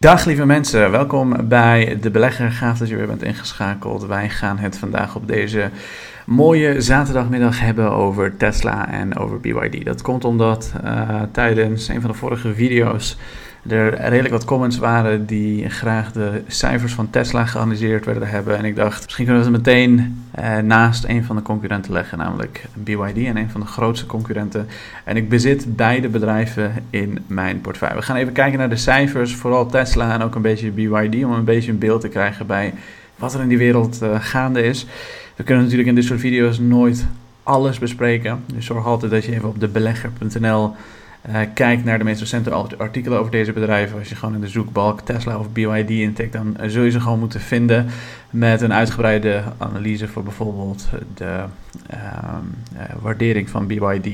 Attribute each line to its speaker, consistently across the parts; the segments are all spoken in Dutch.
Speaker 1: Dag lieve mensen, welkom bij De Belegger. Gaaf dat je weer bent ingeschakeld. Wij gaan het vandaag op deze mooie zaterdagmiddag hebben over Tesla en over BYD. Dat komt omdat uh, tijdens een van de vorige video's er redelijk wat comments waren die graag de cijfers van Tesla geanalyseerd werden hebben. En ik dacht, misschien kunnen we het meteen eh, naast een van de concurrenten leggen, namelijk BYD en een van de grootste concurrenten. En ik bezit beide bedrijven in mijn portefeuille. We gaan even kijken naar de cijfers, vooral Tesla en ook een beetje BYD, om een beetje een beeld te krijgen bij wat er in die wereld uh, gaande is. We kunnen natuurlijk in dit soort video's nooit alles bespreken. Dus zorg altijd dat je even op debelegger.nl uh, kijk naar de meest recente artikelen over deze bedrijven. Als je gewoon in de zoekbalk Tesla of BYD intikt, dan zul je ze gewoon moeten vinden met een uitgebreide analyse voor bijvoorbeeld de uh, uh, waardering van BYD,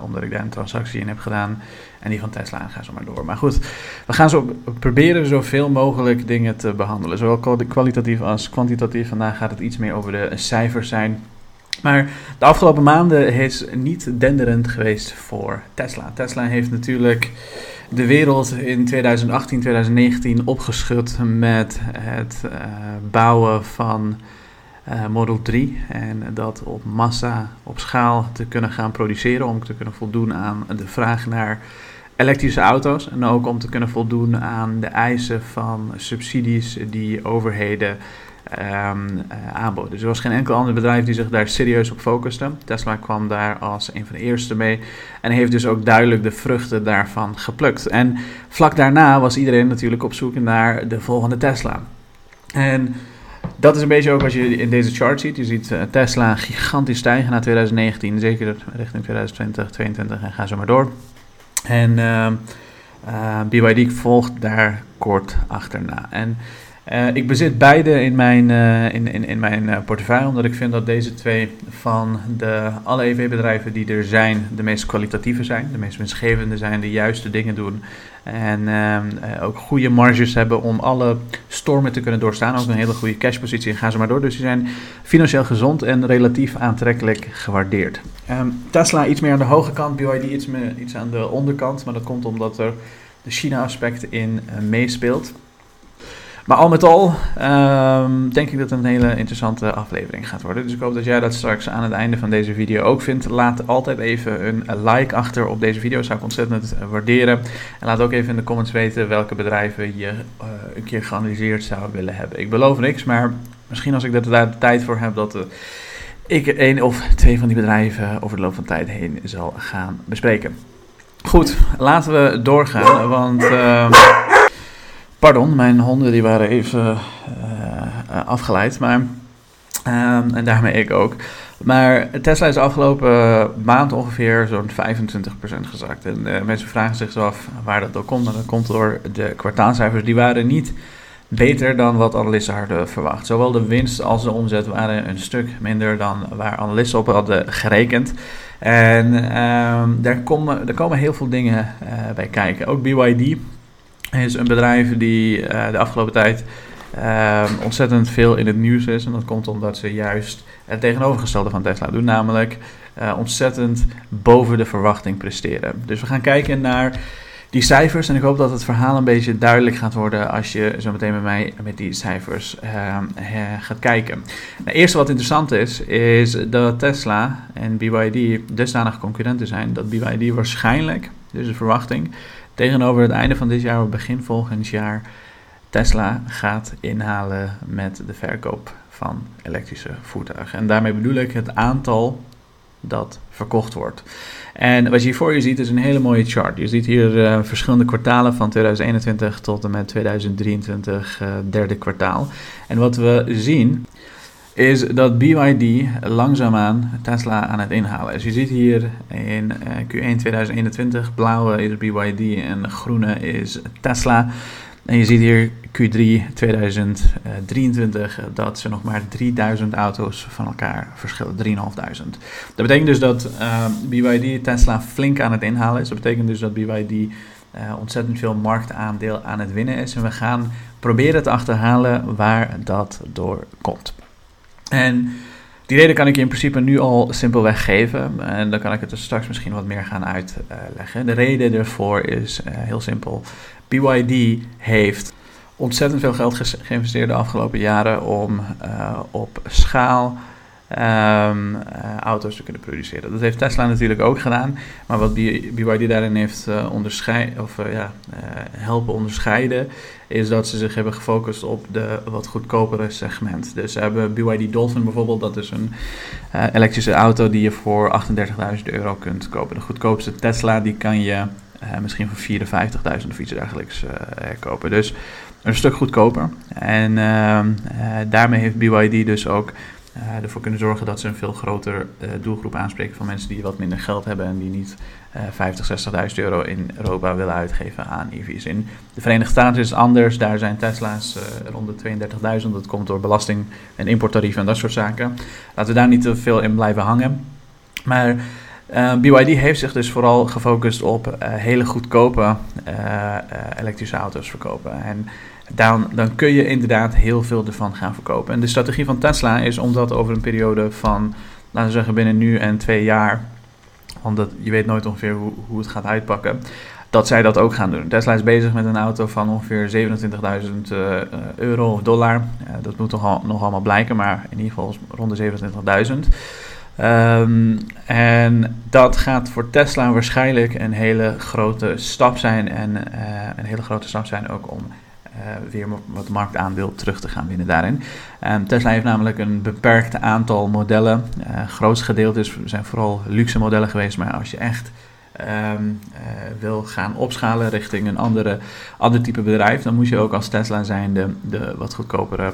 Speaker 1: omdat ik daar een transactie in heb gedaan. En die van Tesla, en ga zo maar door. Maar goed, we gaan zo proberen zoveel mogelijk dingen te behandelen. Zowel kwalitatief als kwantitatief. Vandaag gaat het iets meer over de cijfers zijn. Maar de afgelopen maanden is niet denderend geweest voor Tesla. Tesla heeft natuurlijk de wereld in 2018, 2019 opgeschud met het uh, bouwen van uh, Model 3. En dat op massa, op schaal te kunnen gaan produceren om te kunnen voldoen aan de vraag naar elektrische auto's. En ook om te kunnen voldoen aan de eisen van subsidies die overheden um. Dus er was geen enkel ander bedrijf die zich daar serieus op focuste. Tesla kwam daar als een van de eerste mee en heeft dus ook duidelijk de vruchten daarvan geplukt. En vlak daarna was iedereen natuurlijk op zoek naar de volgende Tesla. En dat is een beetje ook wat je in deze chart ziet. Je ziet uh, Tesla gigantisch stijgen naar 2019, zeker richting 2020, 2022 en ga zo maar door. En uh, uh, BYD volgt daar kort achterna. En uh, ik bezit beide in mijn, uh, in, in, in mijn uh, portefeuille, omdat ik vind dat deze twee van de alle EV-bedrijven die er zijn, de meest kwalitatieve zijn, de meest winstgevende zijn, de juiste dingen doen. En ook goede marges hebben om alle stormen te kunnen doorstaan. Ook een hele goede cashpositie en gaan ze maar door. Dus die zijn financieel gezond en relatief aantrekkelijk gewaardeerd. Um, Tesla iets meer aan de hoge kant, BYD iets, meer, iets aan de onderkant. Maar dat komt omdat er de China-aspect in meespeelt. Maar al met al um, denk ik dat het een hele interessante aflevering gaat worden. Dus ik hoop dat jij dat straks aan het einde van deze video ook vindt. Laat altijd even een like achter op deze video. Zou ik ontzettend waarderen. En laat ook even in de comments weten welke bedrijven je uh, een keer geanalyseerd zou willen hebben. Ik beloof niks, maar misschien als ik daar de tijd voor heb dat uh, ik één of twee van die bedrijven over de loop van tijd heen zal gaan bespreken. Goed, laten we doorgaan, want... Uh, Pardon, mijn honden die waren even uh, afgeleid, maar, uh, en daarmee ik ook. Maar Tesla is de afgelopen maand ongeveer zo'n 25% gezakt. En uh, mensen vragen zich af waar dat door komt. Dat komt door de kwartaalcijfers. Die waren niet beter dan wat analisten hadden verwacht. Zowel de winst als de omzet waren een stuk minder dan waar analisten op hadden gerekend. En uh, daar, komen, er komen heel veel dingen bij kijken. Ook BYD is een bedrijf die uh, de afgelopen tijd uh, ontzettend veel in het nieuws is. En dat komt omdat ze juist het tegenovergestelde van Tesla doen, namelijk uh, ontzettend boven de verwachting presteren. Dus we gaan kijken naar die cijfers en ik hoop dat het verhaal een beetje duidelijk gaat worden als je zo meteen met mij met die cijfers ehm, gaat kijken. Nou, eerste wat interessant is, is dat Tesla en BYD dusdanig concurrenten zijn dat BYD waarschijnlijk, dus de verwachting, tegenover het einde van dit jaar of begin volgend jaar Tesla gaat inhalen met de verkoop van elektrische voertuigen. En daarmee bedoel ik het aantal dat verkocht wordt. En wat je hier voor je ziet is een hele mooie chart. Je ziet hier uh, verschillende kwartalen van 2021 tot en met 2023 uh, derde kwartaal. En wat we zien is dat BYD langzaamaan Tesla aan het inhalen is. Je ziet hier in Q1 2021, blauwe is BYD en groene is Tesla. En je ziet hier Q3 2023 dat ze nog maar 3000 auto's van elkaar verschillen. 3500. Dat betekent dus dat uh, BYD Tesla flink aan het inhalen is. Dat betekent dus dat BYD uh, ontzettend veel marktaandeel aan het winnen is. En we gaan proberen te achterhalen waar dat door komt. En Die reden kan ik je in principe nu al simpelweg geven. En dan kan ik het er straks misschien wat meer gaan uitleggen. De reden ervoor is heel simpel. BYD heeft ontzettend veel geld geïnvesteerd de afgelopen jaren om op schaal um, auto's te kunnen produceren. Dat heeft Tesla natuurlijk ook gedaan. Maar wat BYD daarin heeft uh, onderscheid, of, uh, ja, helpen onderscheiden, is dat ze zich hebben gefocust op de wat goedkopere segment. Dus ze hebben BYD Dolphin bijvoorbeeld, dat is een elektrische auto die je voor 38.000 euro kunt kopen. De goedkoopste Tesla die kan je misschien voor 54.000 of iets dergelijks kopen. Dus een stuk goedkoper. En ehm, daarmee heeft BYD dus ook uh, ervoor kunnen zorgen dat ze een veel groter uh, doelgroep aanspreken van mensen die wat minder geld hebben en die niet uh, 50, 60.000 euro in Europa willen uitgeven aan EV's. In de Verenigde Staten is het anders, daar zijn Tesla's uh, rond de 32.000. Dat komt door belasting en importtarieven en dat soort zaken. Laten we daar niet te veel in blijven hangen. Maar BYD heeft zich dus vooral gefocust op hele goedkope elektrische auto's verkopen. En dan, dan kun je inderdaad heel veel ervan gaan verkopen. En de strategie van Tesla is om dat over een periode van, laten we zeggen, binnen nu en twee jaar, want dat, je weet nooit ongeveer hoe, hoe het gaat uitpakken, dat zij dat ook gaan doen. Tesla is bezig met een auto van ongeveer 27.000 uh, euro of dollar. Uh, dat moet al, nog allemaal blijken, maar in ieder geval rond de 27.000. Um, en dat gaat voor Tesla waarschijnlijk een hele grote stap zijn. En een hele grote stap zijn ook om weer wat marktaandeel terug te gaan winnen daarin. Um, Tesla heeft namelijk een beperkt aantal modellen. Uh, grootste gedeelte zijn vooral luxe modellen geweest, maar als je echt um, uh, wil gaan opschalen richting een andere, ander type bedrijf, dan moet je ook als Tesla zijn de, de wat goedkopere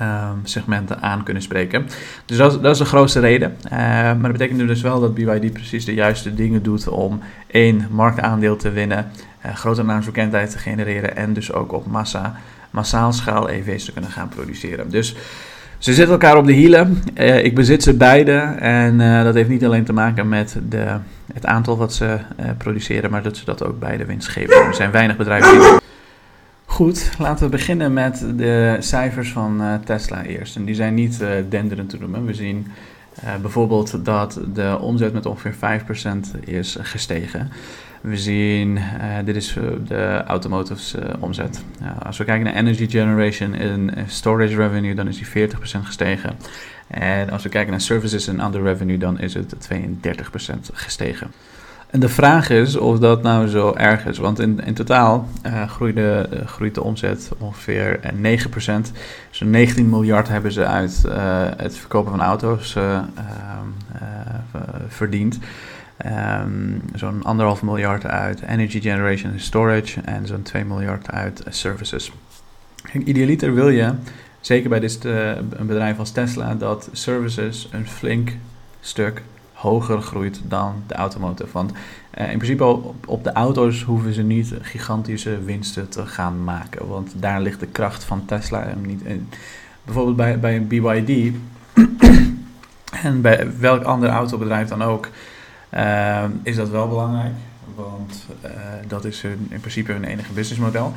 Speaker 1: Um, segmenten aan kunnen spreken. Dus dat, dat is de grootste reden. Uh, maar dat betekent dus wel dat BYD precies de juiste dingen doet om één marktaandeel te winnen, uh, grote naamsbekendheid te genereren en dus ook op massa, massaal schaal EV's te kunnen gaan produceren. Dus ze zitten elkaar op de hielen. Uh, ik bezit ze beide en dat heeft niet alleen te maken met de, het aantal wat ze produceren, maar dat ze dat ook beide winst geven. Er zijn weinig bedrijven die Goed, laten we beginnen met de cijfers van uh, Tesla eerst. En die zijn niet uh, denderend te noemen. We zien uh, bijvoorbeeld dat de omzet met ongeveer 5% is gestegen. We zien, dit is de automotives omzet. als we kijken naar energy generation en storage revenue, dan is die 40% gestegen. En als we kijken naar services en other revenue, dan is het 32% gestegen. En de vraag is of dat nou zo erg is. Want in, in totaal uh, groeide, uh, groeit de omzet ongeveer 9%. Zo'n 19 miljard hebben ze uit uh, het verkopen van auto's ehm, verdiend. Um, zo'n anderhalf miljard uit energy generation en storage. En zo'n 2 miljard uit services. idealiter wil je, zeker bij dit een bedrijf als Tesla, dat services een flink stuk hoger groeit dan de automotive. Want uh, in principe op, op, de auto's hoeven ze niet gigantische winsten te gaan maken. Want daar ligt de kracht van Tesla niet in. Bijvoorbeeld bij, bij een BYD en bij welk ander autobedrijf dan ook, uh, is dat wel belangrijk. Want uh, dat is in principe hun enige businessmodel.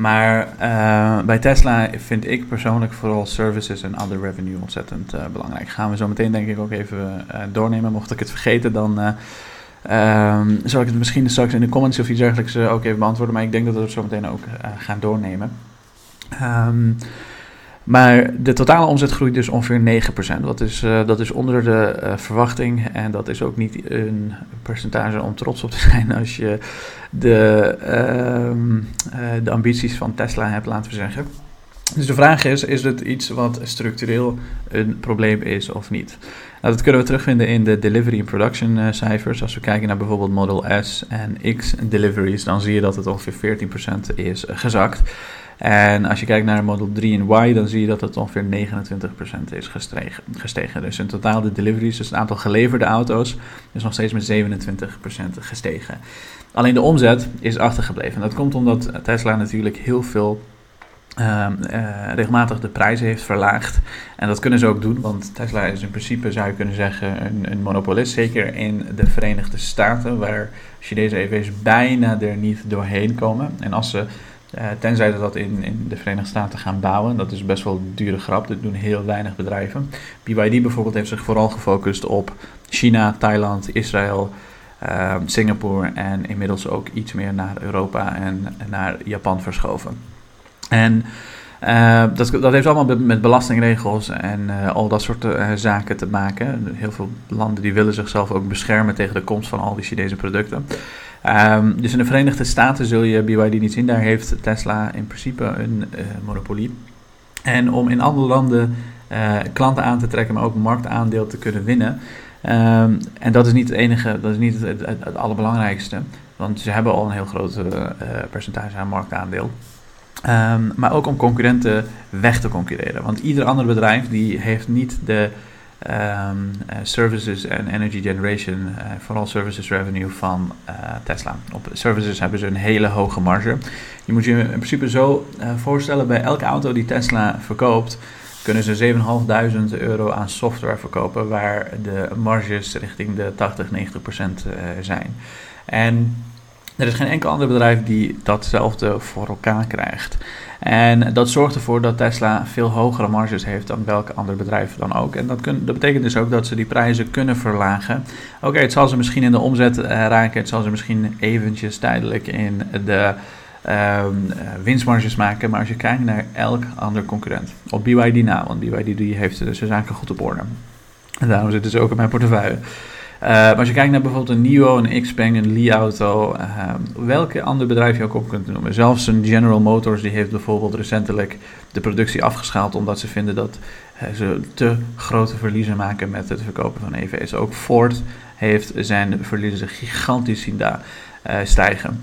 Speaker 1: Maar uh, bij Tesla vind ik persoonlijk vooral services en other revenue ontzettend uh, belangrijk. Gaan we zo meteen denk ik ook even uh, doornemen. Mocht ik het vergeten, dan um, zal ik het misschien straks in de comments of iets dergelijks ook even beantwoorden. Maar ik denk dat we het zo meteen ook gaan doornemen. Um, maar de totale omzet groeit dus ongeveer 9%. Dat is, uh, dat is onder de uh, verwachting. En dat is ook niet een percentage om trots op te zijn als je de, uh, de ambities van Tesla hebt, laten we zeggen. Dus de vraag is, is het iets wat structureel een probleem is of niet? Nou, dat kunnen we terugvinden in de delivery en production cijfers. Als we kijken naar bijvoorbeeld Model S en X deliveries, dan zie je dat het ongeveer 14% is gezakt. En als je kijkt naar Model 3 en Y, dan zie je dat het ongeveer 29% is gestegen, gestegen. Dus in totaal de deliveries, dus het aantal geleverde auto's, is nog steeds met 27% gestegen. Alleen de omzet is achtergebleven. Dat komt omdat Tesla natuurlijk heel veel uh, uh, regelmatig de prijzen heeft verlaagd. En dat kunnen ze ook doen, want Tesla is in principe, zou je kunnen zeggen, een, een monopolist. Zeker in de Verenigde Staten, waar Chinese EV's bijna er niet doorheen komen. En als ze tenzij ze dat in, in de Verenigde Staten gaan bouwen. Dat is best wel een dure grap. Dat doen heel weinig bedrijven. BYD bijvoorbeeld heeft zich vooral gefocust op China, Thailand, Israël, Singapore en inmiddels ook iets meer naar Europa en, naar Japan verschoven. En uh, dat, dat, heeft allemaal met belastingregels en uh, al dat soort zaken te maken. Heel veel landen die willen zichzelf ook beschermen tegen de komst van al die Chinese producten. Um, dus in de Verenigde Staten zul je BYD niet zien. Daar heeft Tesla in principe een monopolie. En om in andere landen klanten aan te trekken, maar ook marktaandeel te kunnen winnen. Um, en dat is niet het enige, dat is niet het, het, allerbelangrijkste. Want ze hebben al een heel groot percentage aan marktaandeel. Um, maar ook om concurrenten weg te concurreren. Want ieder ander bedrijf die heeft niet de um, uh, services en energy generation, uh, vooral services revenue van uh, Tesla. Op services hebben ze een hele hoge marge. Je moet je in principe zo voorstellen, bij elke auto die Tesla verkoopt, kunnen ze 7.500 euro aan software verkopen, waar de marges richting de 80, 90 procent zijn. En er is geen enkel ander bedrijf die datzelfde voor elkaar krijgt. En dat zorgt ervoor dat Tesla veel hogere marges heeft dan welke ander bedrijf dan ook. En dat, dat betekent dus ook dat ze die prijzen kunnen verlagen. Oké, het zal ze misschien in de omzet uh, raken, het zal ze misschien eventjes tijdelijk in de uh, winstmarges maken. Maar als je kijkt naar elk ander concurrent, op BYD na, want BYD heeft dus zijn zaken goed op orde. En daarom zitten ze ook in mijn portefeuille. Uh, maar als je kijkt naar bijvoorbeeld een NIO, een Xpeng, een Li-auto, uh, welke ander bedrijf je ook op kunt noemen. Zelfs een General Motors die heeft bijvoorbeeld recentelijk de productie afgeschaald omdat ze vinden dat uh, ze te grote verliezen maken met het verkopen van EV's. Ook Ford heeft zijn verliezen gigantisch zien daar stijgen.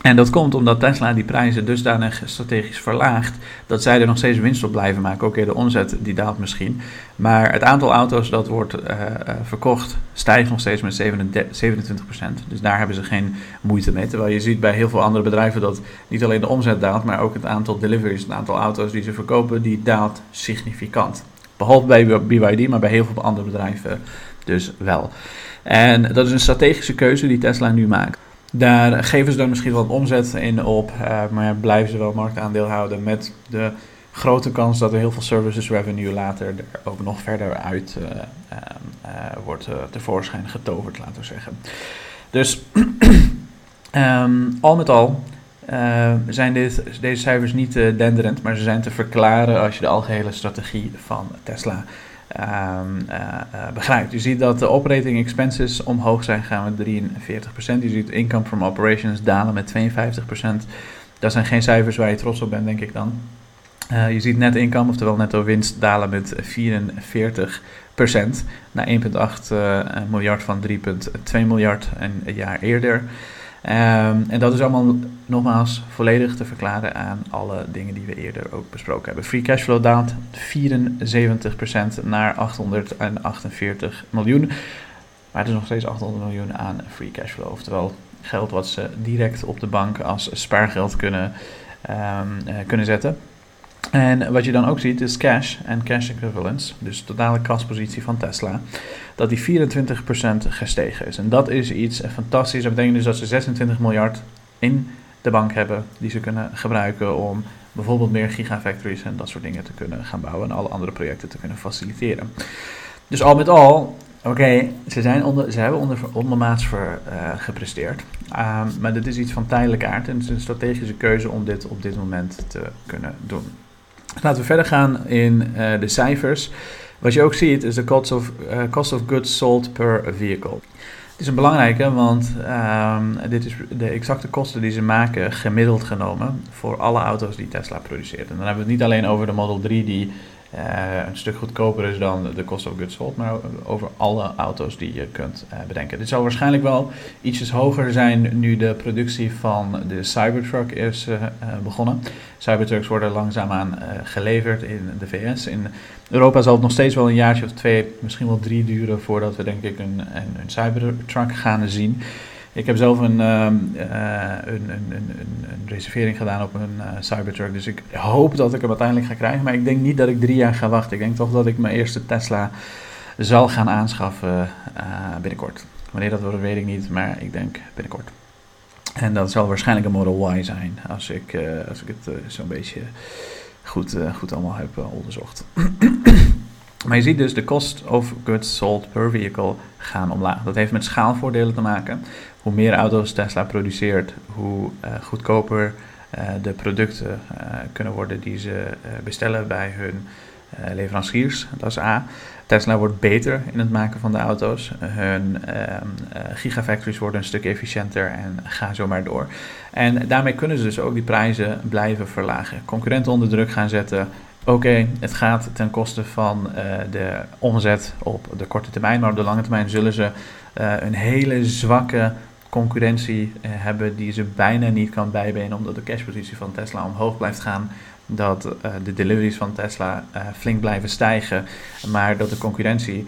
Speaker 1: En dat komt omdat Tesla die prijzen dusdanig strategisch verlaagt dat zij er nog steeds winst op blijven maken. Oké, de omzet die daalt misschien. Maar het aantal auto's dat wordt uh, verkocht stijgt nog steeds met 27%. Dus daar hebben ze geen moeite mee. Terwijl je ziet bij heel veel andere bedrijven dat niet alleen de omzet daalt, maar ook het aantal deliveries, het aantal auto's die ze verkopen, die daalt significant. Behalve bij BYD, maar bij heel veel andere bedrijven dus wel. En dat is een strategische keuze die Tesla nu maakt. Daar geven ze dan misschien wel omzet in op, uh, maar blijven ze wel marktaandeel houden met de grote kans dat er heel veel services revenue later er ook nog verder uit uh, uh, wordt tevoorschijn getoverd, laten we zeggen. Dus um, al met al zijn dit, deze cijfers niet denderend, maar ze zijn te verklaren als je de algehele strategie van Tesla um, uh, begrijpt. Je ziet dat de operating expenses omhoog zijn gegaan met 43%. Je ziet income from operations dalen met 52%. Dat zijn geen cijfers waar je trots op bent, denk ik dan. Uh, je ziet net income, oftewel netto winst, dalen met 44% naar 1,8 miljard van 3,2 miljard een jaar eerder. Um, en dat is allemaal nogmaals volledig te verklaren aan alle dingen die we eerder ook besproken hebben. Free cashflow daalt 74% naar 848 miljoen. Maar het is nog steeds 800 miljoen aan free cashflow. Oftewel geld wat ze direct op de bank als spaargeld kunnen, um, uh, kunnen zetten. En wat je dan ook ziet is cash en cash equivalents, dus de totale kaspositie van Tesla, dat die 24% gestegen is. En dat is iets fantastisch. Dat betekent dus dat ze 26 miljard in de bank hebben die ze kunnen gebruiken om bijvoorbeeld meer gigafactories en dat soort dingen te kunnen gaan bouwen en alle andere projecten te kunnen faciliteren. Dus al met al, oké, ze ze, ze hebben onder, ondermaats voor, uh, gepresteerd. Uh, maar dit is iets van tijdelijke aard en het is een strategische keuze om dit op dit moment te kunnen doen. Laten we verder gaan in uh, de cijfers. Wat je ook ziet is de cost of, uh, cost of goods sold per vehicle. Het is een belangrijke, want um, dit is de exacte kosten die ze maken gemiddeld genomen voor alle auto's die Tesla produceert. En dan hebben we het niet alleen over de Model 3 die uh, een stuk goedkoper is dan de cost of goods sold, maar over alle auto's die je kunt uh, bedenken. Dit zal waarschijnlijk wel ietsjes hoger zijn nu de productie van de Cybertruck is uh, begonnen. Cybertrucks worden langzaamaan geleverd in de VS. In Europa zal het nog steeds wel een jaartje of twee, misschien wel drie duren voordat we denk ik een, een Cybertruck gaan zien. Ik heb zelf een, uh, een, een, een, een, reservering gedaan op een uh, Cybertruck. Dus ik hoop dat ik hem uiteindelijk ga krijgen. Maar ik denk niet dat ik drie jaar ga wachten. Ik denk toch dat ik mijn eerste Tesla zal gaan aanschaffen uh, binnenkort. Wanneer dat wordt, weet ik niet. Maar ik denk binnenkort. En dat zal waarschijnlijk een Model Y zijn, als ik, als ik het zo'n beetje goed, goed allemaal heb onderzocht. Maar je ziet dus de cost of goods sold per vehicle gaan omlaag. Dat heeft met schaalvoordelen te maken. Hoe meer auto's Tesla produceert, hoe uh, goedkoper uh, de producten uh, kunnen worden die ze bestellen bij hun leveranciers. Dat is A. Tesla wordt beter in het maken van de auto's. Hun ehm, gigafactories worden een stuk efficiënter en ga zo maar door. En daarmee kunnen ze dus ook die prijzen blijven verlagen. Concurrenten onder druk gaan zetten Oké, het gaat ten koste van de omzet op de korte termijn, maar op de lange termijn zullen ze een hele zwakke concurrentie uh, hebben die ze bijna niet kan bijbenen, omdat de cashpositie van Tesla omhoog blijft gaan. Dat de deliveries van Tesla flink blijven stijgen, maar dat de concurrentie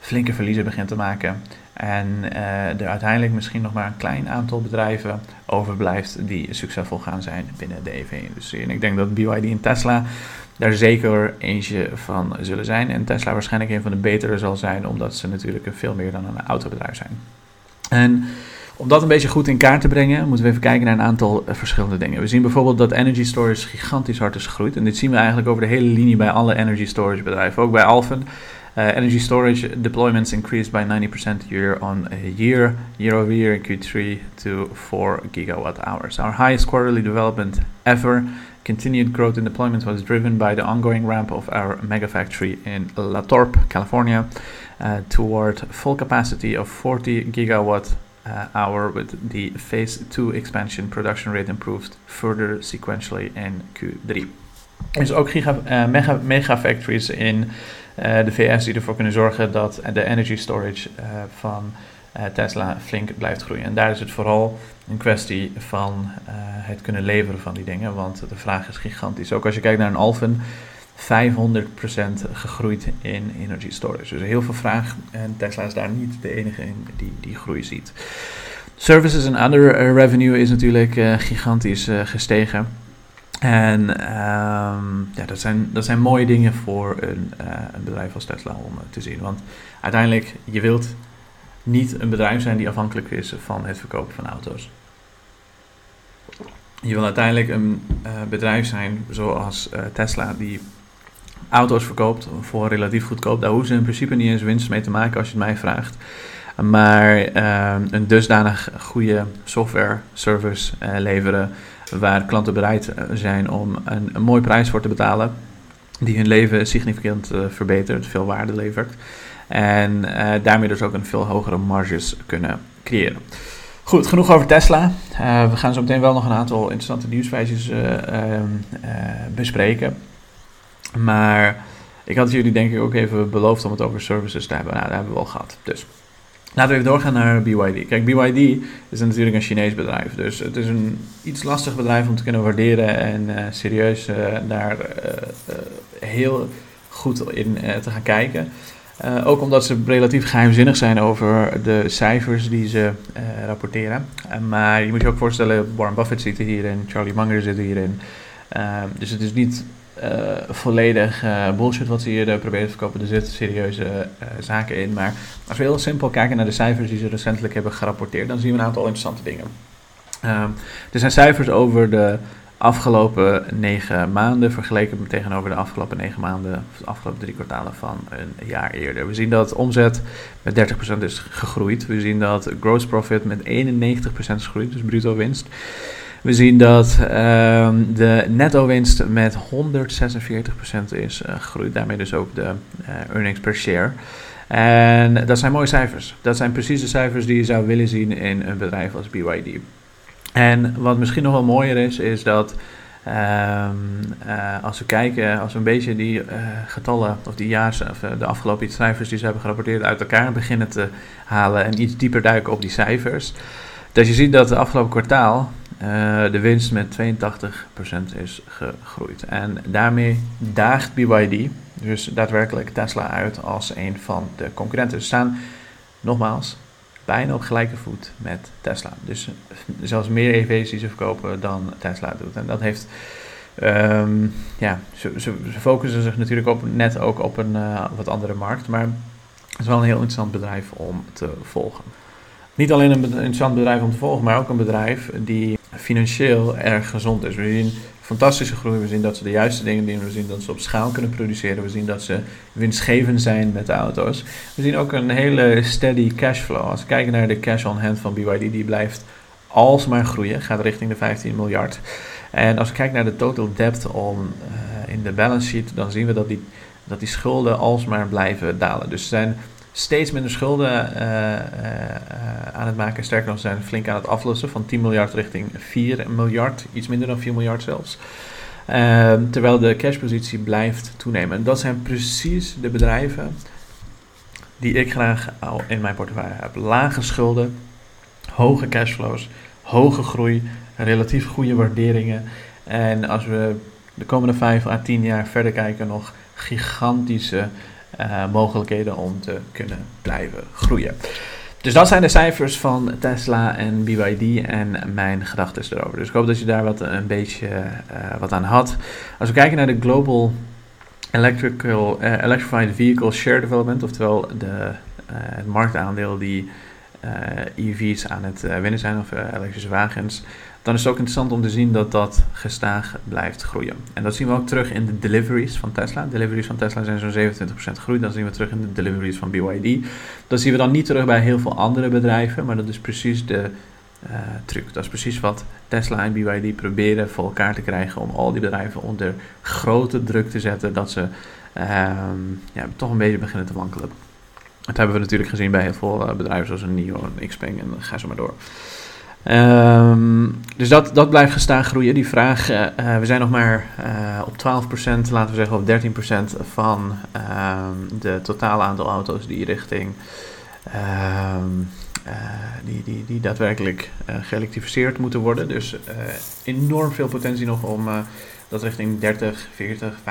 Speaker 1: flinke verliezen begint te maken. En er uiteindelijk misschien nog maar een klein aantal bedrijven overblijft die succesvol gaan zijn binnen de EV-industrie. En ik denk dat BYD en Tesla daar zeker eentje van zullen zijn. En Tesla waarschijnlijk een van de betere zal zijn, omdat ze natuurlijk veel meer dan een autobedrijf zijn. En om dat een beetje goed in kaart te brengen, moeten we even kijken naar een aantal eh, verschillende dingen. We zien bijvoorbeeld dat energy storage gigantisch hard is gegroeid. En dit zien we eigenlijk over de hele linie bij alle energy storage bedrijven. Ook bij Alphen. Uh, energy storage deployments increased by 90% year on year, year over year in Q3 to 4 gigawatt hours. Our highest quarterly development ever. Continued growth in deployment was driven by the ongoing ramp of our mega factory in La Torpe, California, toward full capacity of 40 gigawatt uh, hour with the phase 2 expansion production rate improved further sequentially in Q3. Er is ook giga, uh, mega, mega factories in uh, de VS die ervoor kunnen zorgen dat de energy storage uh, van Tesla flink blijft groeien. En daar is het vooral een kwestie van het kunnen leveren van die dingen, want de vraag is gigantisch. Ook als je kijkt naar een Alphen, 500% gegroeid in energy storage. Dus heel veel vraag en Tesla is daar niet de enige in die die groei ziet. Services en other uh, revenue is natuurlijk uh, gigantisch uh, gestegen. En um, ja, dat, zijn, dat zijn mooie dingen voor een, een bedrijf als Tesla om te zien. Want uiteindelijk, je wilt niet een bedrijf zijn die afhankelijk is van het verkopen van auto's. Je wil uiteindelijk een bedrijf zijn zoals Tesla, die auto's verkoopt voor relatief goedkoop. Daar hoeven ze in principe niet eens winst mee te maken als je het mij vraagt. Maar uh, een dusdanig goede software service leveren waar klanten bereid zijn om een, een prijs voor te betalen. Die hun leven significant verbetert, veel waarde levert. En daarmee dus ook een veel hogere marges kunnen creëren. Goed, genoeg over Tesla. We gaan zo meteen wel nog een aantal interessante nieuwsfeitjes uh, uh, bespreken. Maar ik had jullie denk ik ook even beloofd om het over services te hebben. Nou, dat hebben we al gehad. Dus laten we even doorgaan naar BYD. Kijk, BYD is natuurlijk een Chinees bedrijf. Dus het is een iets lastig bedrijf om te kunnen waarderen en serieus daar heel goed in te gaan kijken. Ook omdat ze relatief geheimzinnig zijn over de cijfers die ze rapporteren. Maar je moet je ook voorstellen, Warren Buffett zit hierin, Charlie Munger zit hierin. dus het is niet volledig bullshit wat ze hier proberen te verkopen. Er zitten serieuze zaken in. Maar als we heel simpel kijken naar de cijfers die ze recentelijk hebben gerapporteerd, dan zien we een aantal interessante dingen. er zijn cijfers over de afgelopen negen maanden vergeleken tegenover de afgelopen negen maanden, of de afgelopen drie kwartalen van een jaar eerder. We zien dat omzet met 30% is gegroeid. We zien dat gross profit met 91% is gegroeid, dus bruto winst. We zien dat uh, de netto winst met 146% is uh, gegroeid, daarmee dus ook de uh, earnings per share. En dat zijn mooie cijfers. Dat zijn precies de cijfers die je zou willen zien in een bedrijf als BYD. En wat misschien nog wel mooier is, is dat um, uh, als we kijken, als we een beetje die getallen of die jaars, of de afgelopen cijfers die ze hebben gerapporteerd uit elkaar beginnen te halen en iets dieper duiken op die cijfers. Dat je ziet dat het afgelopen kwartaal de winst met 82% is gegroeid. En daarmee daagt BYD, dus daadwerkelijk Tesla, uit als een van de concurrenten. Ze staan nogmaals bijna op gelijke voet met Tesla. Dus zelfs meer EV's die ze verkopen dan Tesla doet. En dat heeft. Um, ja, ze, ze, focussen zich natuurlijk net ook op een uh, wat andere markt. Maar het is wel een heel interessant bedrijf om te volgen. niet alleen een interessant bedrijf om te volgen, maar ook een bedrijf die financieel erg gezond is. We zien fantastische groei, we zien dat ze de juiste dingen doen, we zien dat ze op schaal kunnen produceren, we zien dat ze winstgevend zijn met de auto's. We zien ook een hele steady cashflow. Als we kijken naar de cash on hand van BYD, die blijft alsmaar groeien, gaat richting de 15 miljard. En als we kijken naar de total debt on, uh, in de balance sheet, dan zien we dat die, dat die schulden alsmaar blijven dalen. Dus zijn steeds minder schulden uh, uh, aan het maken. Sterker nog, zijn flink aan het aflossen van 10 miljard richting 4 miljard, iets minder dan 4 miljard zelfs. Ehm, terwijl de cashpositie blijft toenemen. En dat zijn precies de bedrijven die ik graag in mijn portefeuille heb. Lage schulden, hoge cashflows, hoge groei, relatief goede waarderingen. En als we de komende 5 à 10 jaar verder kijken, nog gigantische uh, mogelijkheden om te kunnen blijven groeien. Dus dat zijn de cijfers van Tesla en BYD en mijn gedachten erover. Dus ik hoop dat je daar wat, een beetje uh, wat aan had. Als we kijken naar de Global Electrical, uh, Electrified Vehicle Share Development, oftewel de, het marktaandeel die EV's aan het winnen zijn, of elektrische wagens, dan is het ook interessant om te zien dat dat gestaag blijft groeien. En dat zien we ook terug in de deliveries van Tesla. Deliveries van Tesla zijn zo'n 27% groei. Dan zien we terug in de deliveries van BYD. Dat zien we dan niet terug bij heel veel andere bedrijven, maar dat is precies de uh, truc. Dat is precies wat Tesla en BYD proberen voor elkaar te krijgen om al die bedrijven onder grote druk te zetten dat ze uh, ja, toch een beetje beginnen te wankelen. Dat hebben we natuurlijk gezien bij heel veel uh, bedrijven zoals een NIO en Xpeng en ga zo maar door. Um, dus dat, dat blijft gestaan groeien. Die vraag, uh, we zijn nog maar uh, op 12%, laten we zeggen op 13% van uh, de totale aantal auto's die richting um, die, die, die daadwerkelijk geëlektrificeerd moeten worden. Dus enorm veel potentie nog om dat richting 30, 40, 50%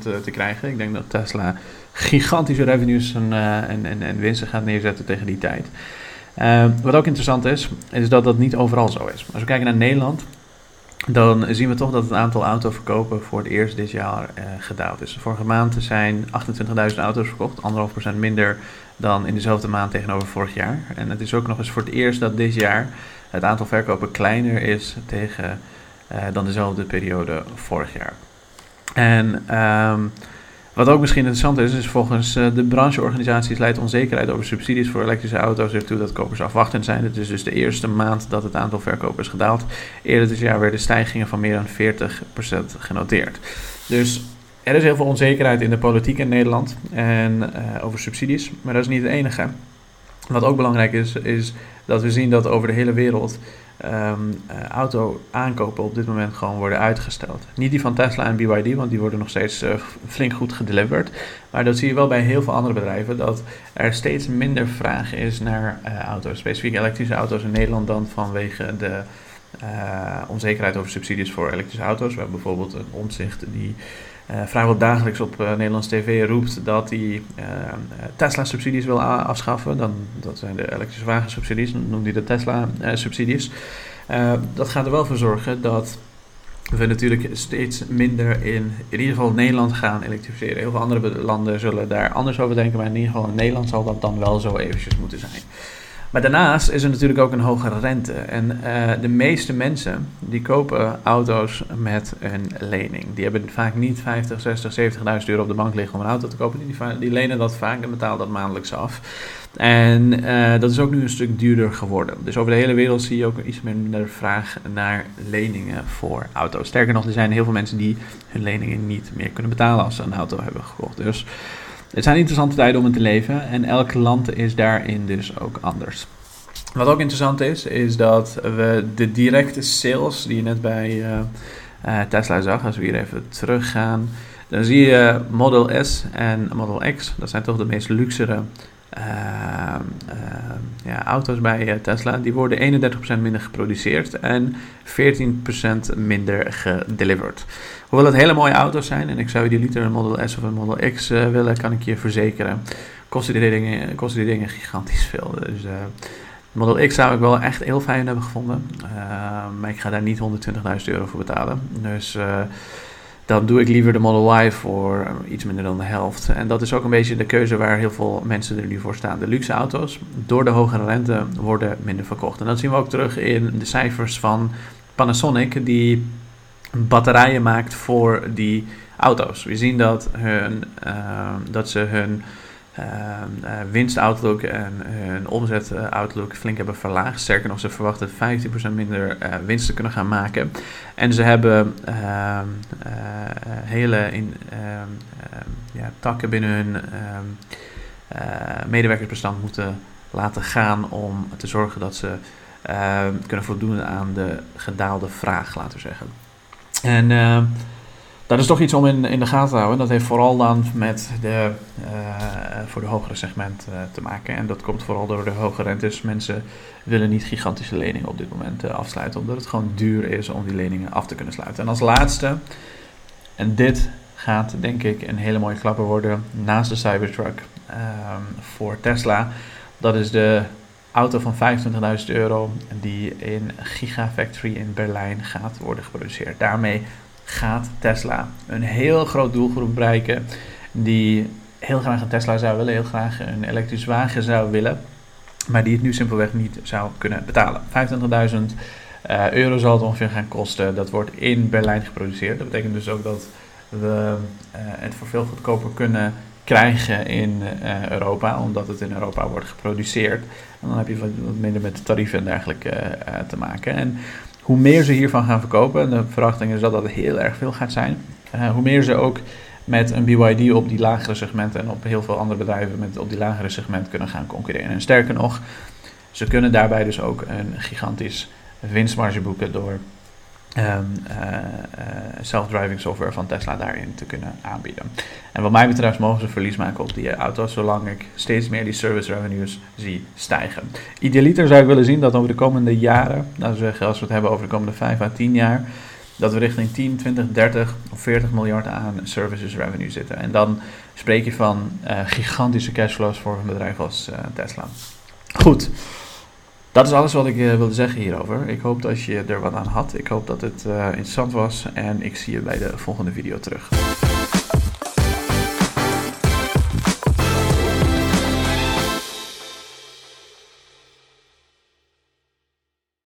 Speaker 1: te, te, krijgen. Ik denk dat Tesla gigantische revenues en, en, en, en winsten gaat neerzetten tegen die tijd. Uh, wat ook interessant is, is dat dat niet overal zo is. Als we kijken naar Nederland, dan zien we toch dat het aantal autoverkopen voor het eerst dit jaar uh, gedaald is. Vorige maand zijn 28.000 auto's verkocht, 1,5% minder dan in dezelfde maand tegenover vorig jaar. En het is ook nog eens voor het eerst dat dit jaar het aantal verkopen kleiner is tegen, uh, dan dezelfde periode vorig jaar. En um, wat ook misschien interessant is, is volgens uh, de brancheorganisaties leidt onzekerheid over subsidies voor elektrische auto's ertoe dat kopers afwachtend zijn. Het is dus de eerste maand dat het aantal verkopers gedaald. Eerder dit jaar werden stijgingen van meer dan 40% genoteerd. Dus er is heel veel onzekerheid in de politiek in Nederland en uh, over subsidies, maar dat is niet het enige. Wat ook belangrijk is, is dat we zien dat over de hele wereld um, uh, auto aankopen op dit moment gewoon worden uitgesteld. Niet die van Tesla en BYD, want die worden nog steeds uh, flink goed gedeliverd. Maar dat zie je wel bij heel veel andere bedrijven, dat er steeds minder vraag is naar uh, auto's, specifiek elektrische auto's in Nederland dan vanwege de onzekerheid over subsidies voor elektrische auto's. We hebben bijvoorbeeld een omzicht die vrijwel dagelijks op uh, Nederlands tv roept dat hij uh, Tesla-subsidies wil afschaffen. Dan, dat zijn de elektrische wagensubsidies, dan noemt hij de Tesla-subsidies. dat gaat er wel voor zorgen dat we natuurlijk steeds minder in, in ieder geval Nederland gaan elektrificeren. Heel veel andere landen zullen daar anders over denken, maar in ieder geval in Nederland zal dat dan wel zo eventjes moeten zijn. Maar daarnaast is er natuurlijk ook een hogere rente. En uh, de meeste mensen die kopen auto's met een lening. Die hebben vaak niet 50, 60, 70.000 euro op de bank liggen om een auto te kopen. Die, die lenen dat vaak en betalen dat maandelijks af. En uh, dat is ook nu een stuk duurder geworden. Dus over de hele wereld zie je ook iets minder vraag naar leningen voor auto's. Sterker nog, er zijn heel veel mensen die hun leningen niet meer kunnen betalen als ze een auto hebben gekocht. Dus het zijn interessante tijden om in te leven en elk land is daarin dus ook anders. Wat ook interessant is, is dat we de directe sales die je net bij uh, uh, Tesla zag, als we hier even teruggaan, dan zie je Model S en Model X, dat zijn toch de meest luxere ja, auto's bij Tesla. Die worden 31% minder geproduceerd en 14% minder gedeliverd. Hoewel het hele mooie auto's zijn en ik zou die liter een Model S of een Model X uh, willen, kan ik je verzekeren. Kosten die dingen, kosten die dingen gigantisch veel. Dus uh, Model X zou ik wel echt heel fijn hebben gevonden. Uh, maar ik ga daar niet 120.000 euro voor betalen. Dus dan doe ik liever de Model Y voor iets minder dan de helft. En dat is ook een beetje de keuze waar heel veel mensen er nu voor staan. De luxe auto's, door de hogere rente, worden minder verkocht. En dat zien we ook terug in de cijfers van Panasonic, die batterijen maakt voor die auto's. We zien dat, hun, uh, dat ze hun winstoutlook en hun omzetoutlook flink hebben verlaagd. Sterker nog, ze verwachten 15% minder uh, winst te kunnen gaan maken. En ze hebben ehm, hele in, ja, takken binnen hun medewerkersbestand moeten laten gaan om te zorgen dat ze kunnen voldoen aan de gedaalde vraag, laten we zeggen. En dat is toch iets om in, in de gaten te houden. Dat heeft vooral dan met de, uh, voor de hogere segment uh, te maken. En dat komt vooral door de hoge rentes. Mensen willen niet gigantische leningen op dit moment uh, afsluiten, omdat het gewoon duur is om die leningen af te kunnen sluiten. En als laatste, en dit gaat denk ik een hele mooie klapper worden naast de Cybertruck um, voor Tesla. Dat is de auto van 25.000 euro die in Gigafactory in Berlijn gaat worden geproduceerd. Daarmee gaat Tesla een heel groot doelgroep bereiken die heel graag een Tesla zou willen, heel graag een elektrisch wagen zou willen, maar die het nu simpelweg niet zou kunnen betalen. 25.000 uh, euro zal het ongeveer gaan kosten. Dat wordt in Berlijn geproduceerd. Dat betekent dus ook dat we uh, het voor veel goedkoper kunnen krijgen in uh, Europa, omdat het in Europa wordt geproduceerd. En dan heb je wat, minder met de tarieven en dergelijke te maken. En hoe meer ze hiervan gaan verkopen, en de verwachting is dat dat heel erg veel gaat zijn, uh, hoe meer ze ook met een BYD op die lagere segmenten en op heel veel andere bedrijven met op die lagere segment kunnen gaan concurreren. En sterker nog, ze kunnen daarbij dus ook een gigantisch winstmarge boeken door um, self-driving software van Tesla daarin te kunnen aanbieden. En wat mij betreft mogen ze verlies maken op die auto's, zolang ik steeds meer die service revenues zie stijgen. Idealiter zou ik willen zien dat over de komende jaren, als we het hebben over de komende 5 à 10 jaar, dat we richting 10, 20, 30 of 40 miljard aan services revenue zitten. En dan spreek je van gigantische cashflows voor een bedrijf als Tesla. Goed. Dat is alles wat ik uh, wilde zeggen hierover. Ik hoop dat je er wat aan had. Ik hoop dat het uh, interessant was. En ik zie je bij de volgende video terug.